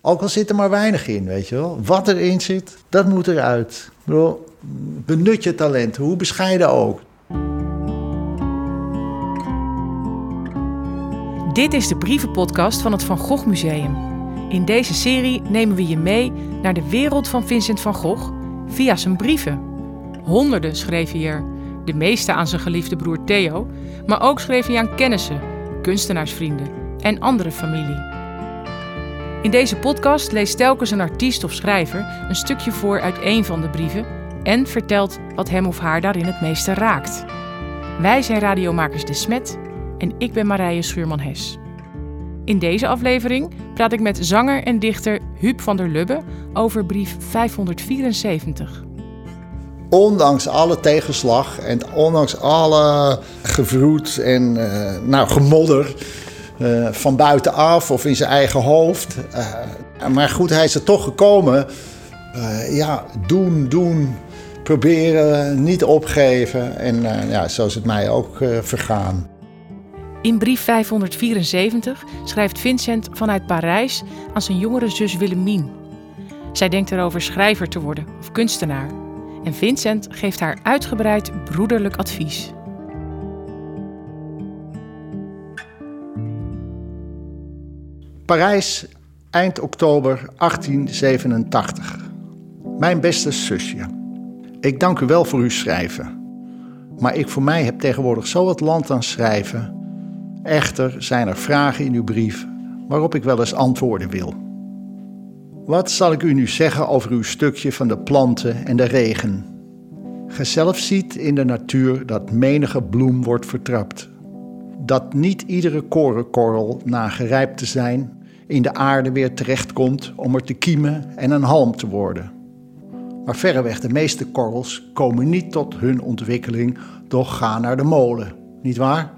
Ook al zit er maar weinig in, weet je wel. Wat erin zit, dat moet eruit. Ik bedoel, benut je talent, hoe bescheiden ook. Dit is de brievenpodcast van het Van Gogh Museum. In deze serie nemen we je mee naar de wereld van Vincent van Gogh via zijn brieven. Honderden schreef hij er, de meeste aan zijn geliefde broer Theo, maar ook schreef hij aan kennissen, kunstenaarsvrienden en andere familie. In deze podcast leest telkens een artiest of schrijver een stukje voor uit een van de brieven en vertelt wat hem of haar daarin het meeste raakt. Wij zijn radiomakers De Smet en ik ben Marije Schuurman-Hes. In deze aflevering praat ik met zanger en dichter Huub van der Lubbe over brief 574. Ondanks alle tegenslag en ondanks alle gevroed en uh, nou, gemodder uh, van buitenaf of in zijn eigen hoofd. Uh, maar goed, hij is er toch gekomen. ja, doen, doen, proberen, niet opgeven. En ja, zo is het mij ook vergaan. In brief 574 schrijft Vincent vanuit Parijs aan zijn jongere zus Willemien. Zij denkt erover schrijver te worden of kunstenaar. En Vincent geeft haar uitgebreid broederlijk advies. Parijs, eind oktober 1887. Mijn beste zusje. Ik dank u wel voor uw schrijven. Maar ik voor mij heb tegenwoordig zo wat land aan schrijven. Echter zijn er vragen in uw brief waarop ik wel eens antwoorden wil. Wat zal ik u nu zeggen over uw stukje van de planten en de regen? Ge zelf ziet in de natuur dat menige bloem wordt vertrapt. Dat niet iedere korenkorrel, na gerijpt te zijn, in de aarde weer terechtkomt om er te kiemen en een halm te worden. Maar verreweg de meeste korrels komen niet tot hun ontwikkeling, doch gaan naar de molen, niet waar?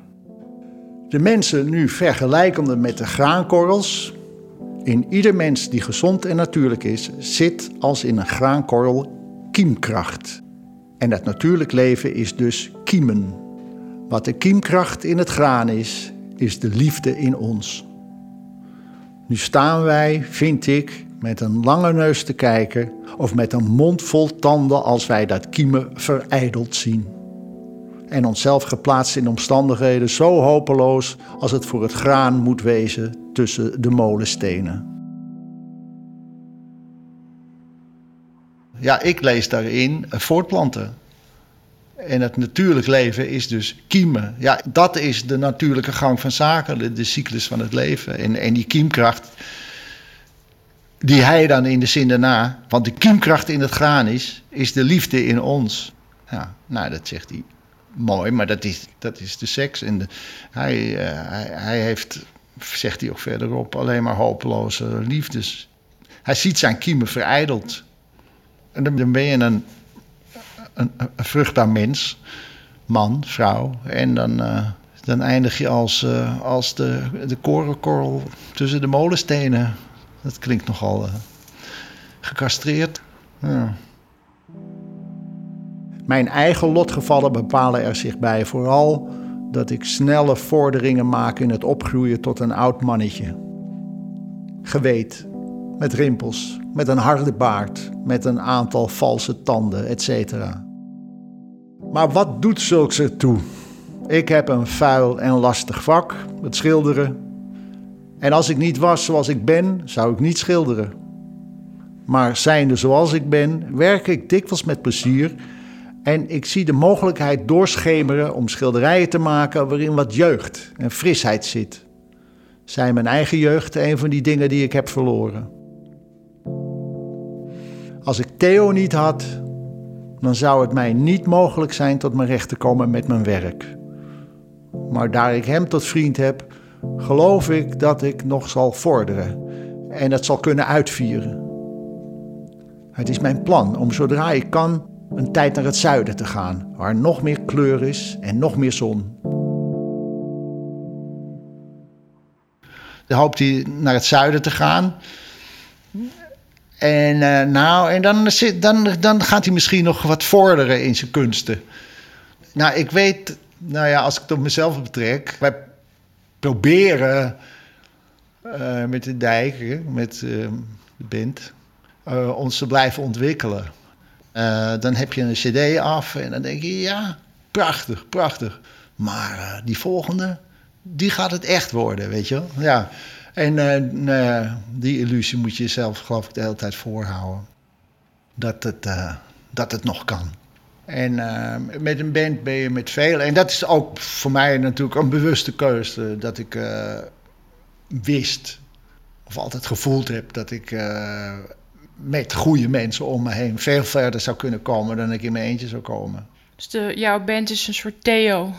De mensen nu vergelijkende met de graankorrels. In ieder mens die gezond en natuurlijk is, zit als in een graankorrel kiemkracht. En het natuurlijk leven is dus kiemen. Wat de kiemkracht in het graan is, is de liefde in ons. Nu staan wij, vind ik, met een lange neus te kijken of met een mond vol tanden als wij dat kiemen verijdeld zien. En onszelf geplaatst in omstandigheden zo hopeloos als het voor het graan moet wezen tussen de molenstenen. Ja, ik lees daarin voortplanten. En het natuurlijk leven is dus kiemen. Ja, dat is de natuurlijke gang van zaken, de, cyclus van het leven. En, en die kiemkracht, die hij dan in de zin daarna, want de kiemkracht in het graan is, is de liefde in ons. Ja, nou, dat zegt hij mooi, maar dat is, dat is de seks. En de, hij, uh, hij, hij heeft, zegt hij ook verderop, alleen maar hopeloze liefdes. Hij ziet zijn kiemen verijdeld. En dan ben je een een, vruchtbaar mens, man, vrouw. En dan, uh, dan eindig je als, uh, als de, de korenkorrel tussen de molenstenen. Dat klinkt nogal uh, gecastreerd. Ja. Mijn eigen lotgevallen bepalen er zich bij vooral dat ik snelle vorderingen maak in het opgroeien tot een oud mannetje. Geweet, met rimpels, met een harde baard, met een aantal valse tanden, etc. Maar wat doet zulks ertoe? Ik heb een vuil en lastig vak, het schilderen. En als ik niet was zoals ik ben, zou ik niet schilderen. Maar zijnde zoals ik ben, werk ik dikwijls met plezier en ik zie de mogelijkheid doorschemeren om schilderijen te maken waarin wat jeugd en frisheid zit. Zijn mijn eigen jeugd een van die dingen die ik heb verloren? Als ik Theo niet had, dan zou het mij niet mogelijk zijn tot mijn recht te komen met mijn werk. Maar daar ik hem tot vriend heb, geloof ik dat ik nog zal vorderen en het zal kunnen uitvieren. Het is mijn plan om zodra ik kan een tijd naar het zuiden te gaan, waar nog meer kleur is en nog meer zon. Dan hoopt hij naar het zuiden te gaan. En, uh, nou, en dan, dan, dan gaat hij misschien nog wat vorderen in zijn kunsten. Nou, ik weet, nou ja, als ik het op mezelf betrek, wij proberen eh, met de dijk, met uh, de band, ons te blijven ontwikkelen. dan heb je een cd af en dan denk je, ja, prachtig, prachtig. Maar die volgende, die gaat het echt worden, weet je wel. Ja. En die illusie moet je jezelf, geloof ik, de hele tijd voorhouden. Dat het, dat het nog kan. En met een band ben je met veel. En dat is ook voor mij natuurlijk een bewuste keuze. Dat ik wist, of altijd gevoeld heb, dat ik met goede mensen om me heen veel verder zou kunnen komen dan ik in mijn eentje zou komen. Dus de, jouw band is een soort Theo.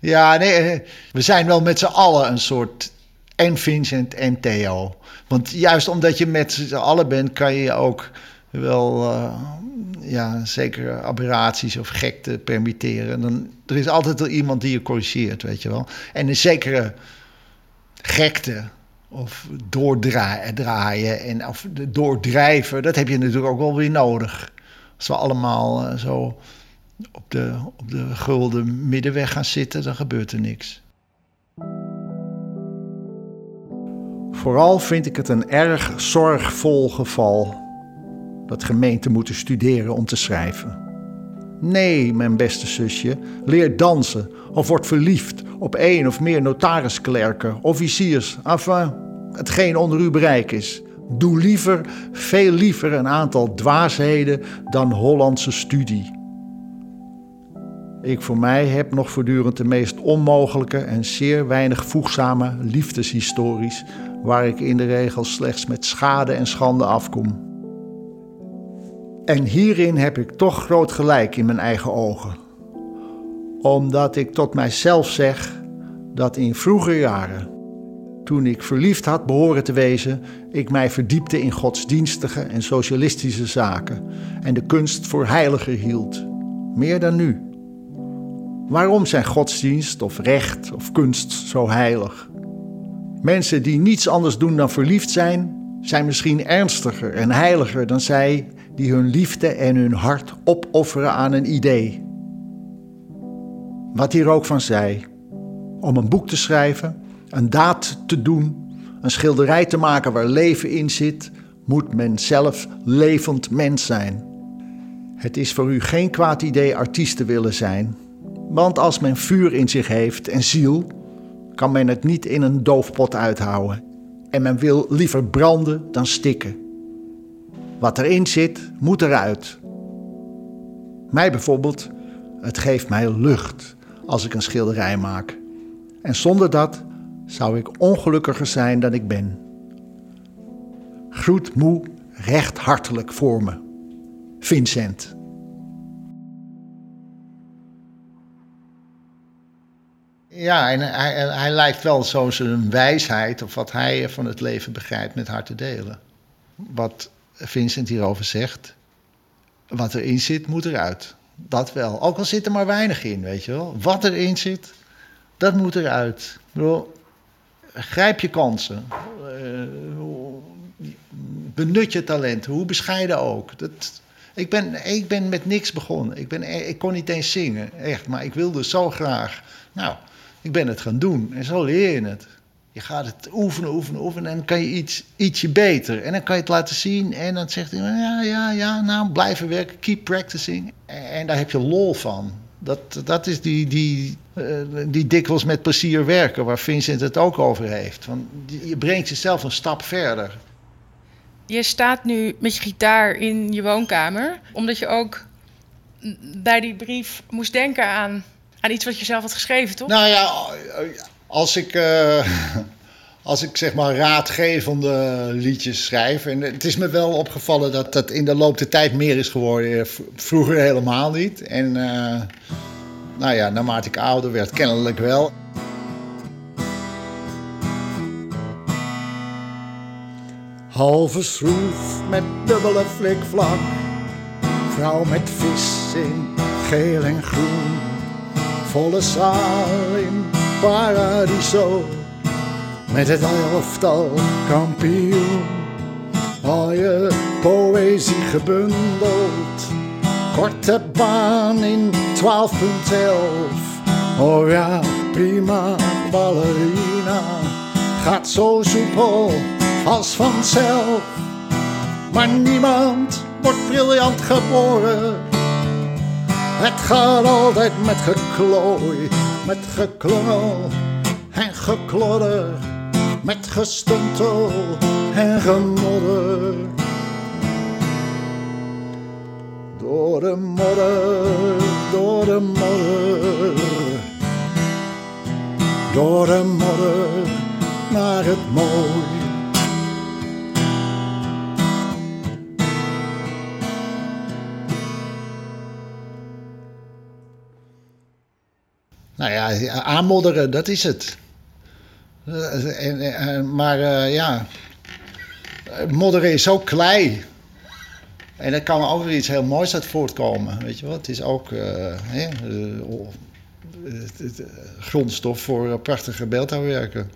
ja, nee, eh, we zijn wel met z'n allen een soort en Vincent en Theo. Want juist omdat je met z'n allen bent, kan je ook wel uh, ja, zeker aberraties of gekte permitteren. Dan, er is altijd wel iemand die je corrigeert, weet je wel. En een zekere gekte of doordraaien en of doordrijven, dat heb je natuurlijk ook wel weer nodig. Als we allemaal uh, zo op de, op de gulden middenweg gaan zitten, dan gebeurt er niks. Vooral vind ik het een erg zorgvol geval dat gemeenten moeten studeren om te schrijven. Nee, mijn beste zusje, leer dansen of word verliefd op één of meer notarisklerken, officiers, enfin, hetgeen onder uw bereik is. Doe liever, veel liever een aantal dwaasheden dan Hollandse studie. Ik voor mij heb nog voortdurend de meest onmogelijke en zeer weinig voegzame liefdeshistories, waar ik in de regel slechts met schade en schande afkom. En hierin heb ik toch groot gelijk in mijn eigen ogen. Omdat ik tot mijzelf zeg dat in vroege jaren, toen ik verliefd had behoren te wezen, ik mij verdiepte in godsdienstige en socialistische zaken en de kunst voor heiliger hield. Meer dan nu. Waarom zijn godsdienst of recht of kunst zo heilig? Mensen die niets anders doen dan verliefd zijn, zijn misschien ernstiger en heiliger dan zij die hun liefde en hun hart opofferen aan een idee. Wat hier ook van zei, om een boek te schrijven, een daad te doen, een schilderij te maken waar leven in zit, moet men zelf levend mens zijn. Het is voor u geen kwaad idee artiest te willen zijn, want als men vuur in zich heeft en ziel, kan men het niet in een doofpot uithouden. En men wil liever branden dan stikken. Wat erin zit, moet eruit. Mij bijvoorbeeld, het geeft mij lucht als ik een schilderij maak. En zonder dat zou ik ongelukkiger zijn dan ik ben. Groet moe recht hartelijk voor me. Vincent. Ja, en hij, hij lijkt wel zo zijn wijsheid of wat hij van het leven begrijpt met haar te delen. Wat Vincent hierover zegt. Wat erin zit, moet eruit. Dat wel. Ook al zit er maar weinig in, weet je wel. Wat erin zit, dat moet eruit. Ik grijp je kansen. Uh, benut je talent, hoe bescheiden ook. Dat, ik, ben, ik ben met niks begonnen. Ik, ben, ik kon niet eens zingen, echt. Maar ik wilde zo graag. Nou, ik ben het gaan doen. En zo leer je het. Je gaat het oefenen, oefenen, oefenen en dan kan je iets, ietsje beter. En dan kan je het laten zien en dan zegt hij, ja, ja, ja, nou, blijven werken, keep practicing. En daar heb je lol van. Dat, dat is die, die, uh, die dikwijls met plezier werken, waar Vincent het ook over heeft. Want je brengt jezelf een stap verder. Je staat nu met je gitaar in je woonkamer, omdat je ook bij die brief moest denken aan, aan iets wat je zelf had geschreven, toch? Nou ja, als ik, uh, als ik zeg maar raadgevende liedjes schrijf. En het is me wel opgevallen dat dat in de loop der tijd meer is geworden. Vroeger helemaal niet. En uh, nou ja, naarmate ik ouder werd, kennelijk wel. Halve schroef met dubbele flikvlak. Vrouw met vis in geel en groen. Volle zaal in Paradiso met het elftal kampioen. Al je poëzie gebundeld, korte baan in 12.11. Oh ja, prima ballerina, gaat zo soepel als vanzelf. Maar niemand wordt briljant geboren. Het gaat altijd met geklooi, met geklungel en geklodder, met gestuntel en gemodder. Door de modder, door de modder, door de modder naar het mooi. Ja, aanmodderen, dat is het. Eh, en, en, maar uh, ja, modderen is ook klei. En er kan ook weer iets heel moois uit voortkomen. Weet je wat? Het is ook uh, hè, grondstof voor prachtige beeldhouwwerken,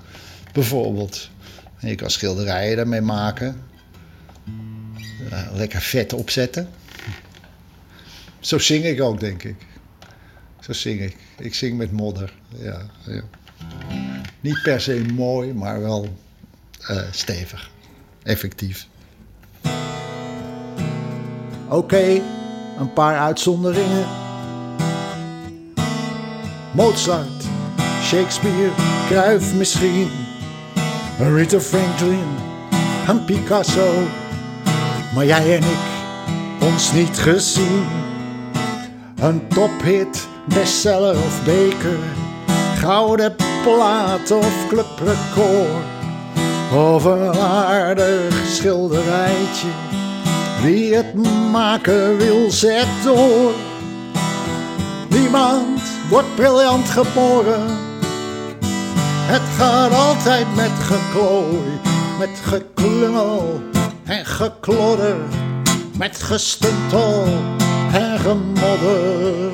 bijvoorbeeld. En je kan schilderijen daarmee maken. lekker vet opzetten. Zo zing ik ook, denk ik. Zo zing ik. Ik zing met modder. Ja, ja. Niet per se mooi, maar wel uh, stevig. Effectief. Oké, een paar uitzonderingen. Mozart, Shakespeare, Cruyff misschien. Rita Franklin, en Picasso. Maar jij en ik, ons niet gezien. Een tophit bestseller of beker, gouden plaat of clubrecord. Of een aardig schilderijtje, wie het maken wil, zet door. Niemand wordt briljant geboren, het gaat altijd met geklooi, met geklungel en geklodder, met gestuntel en gemodder.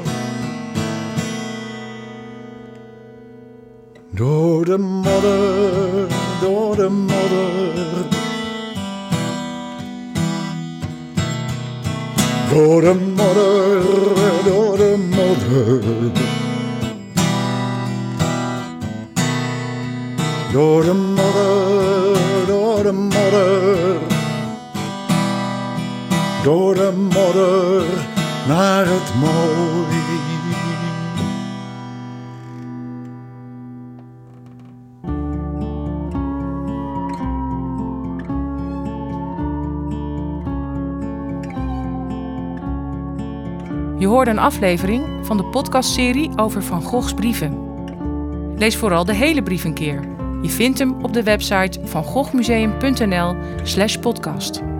Door de modder, door de modder. Door de modder, door de modder. Door de modder, door de modder. Door de modder naar het mooie. Je hoorde een aflevering van de podcastserie over Van Goghs brieven. Lees vooral de hele brief een keer. Je vindt hem op de website van goghmuseum.nl/podcast.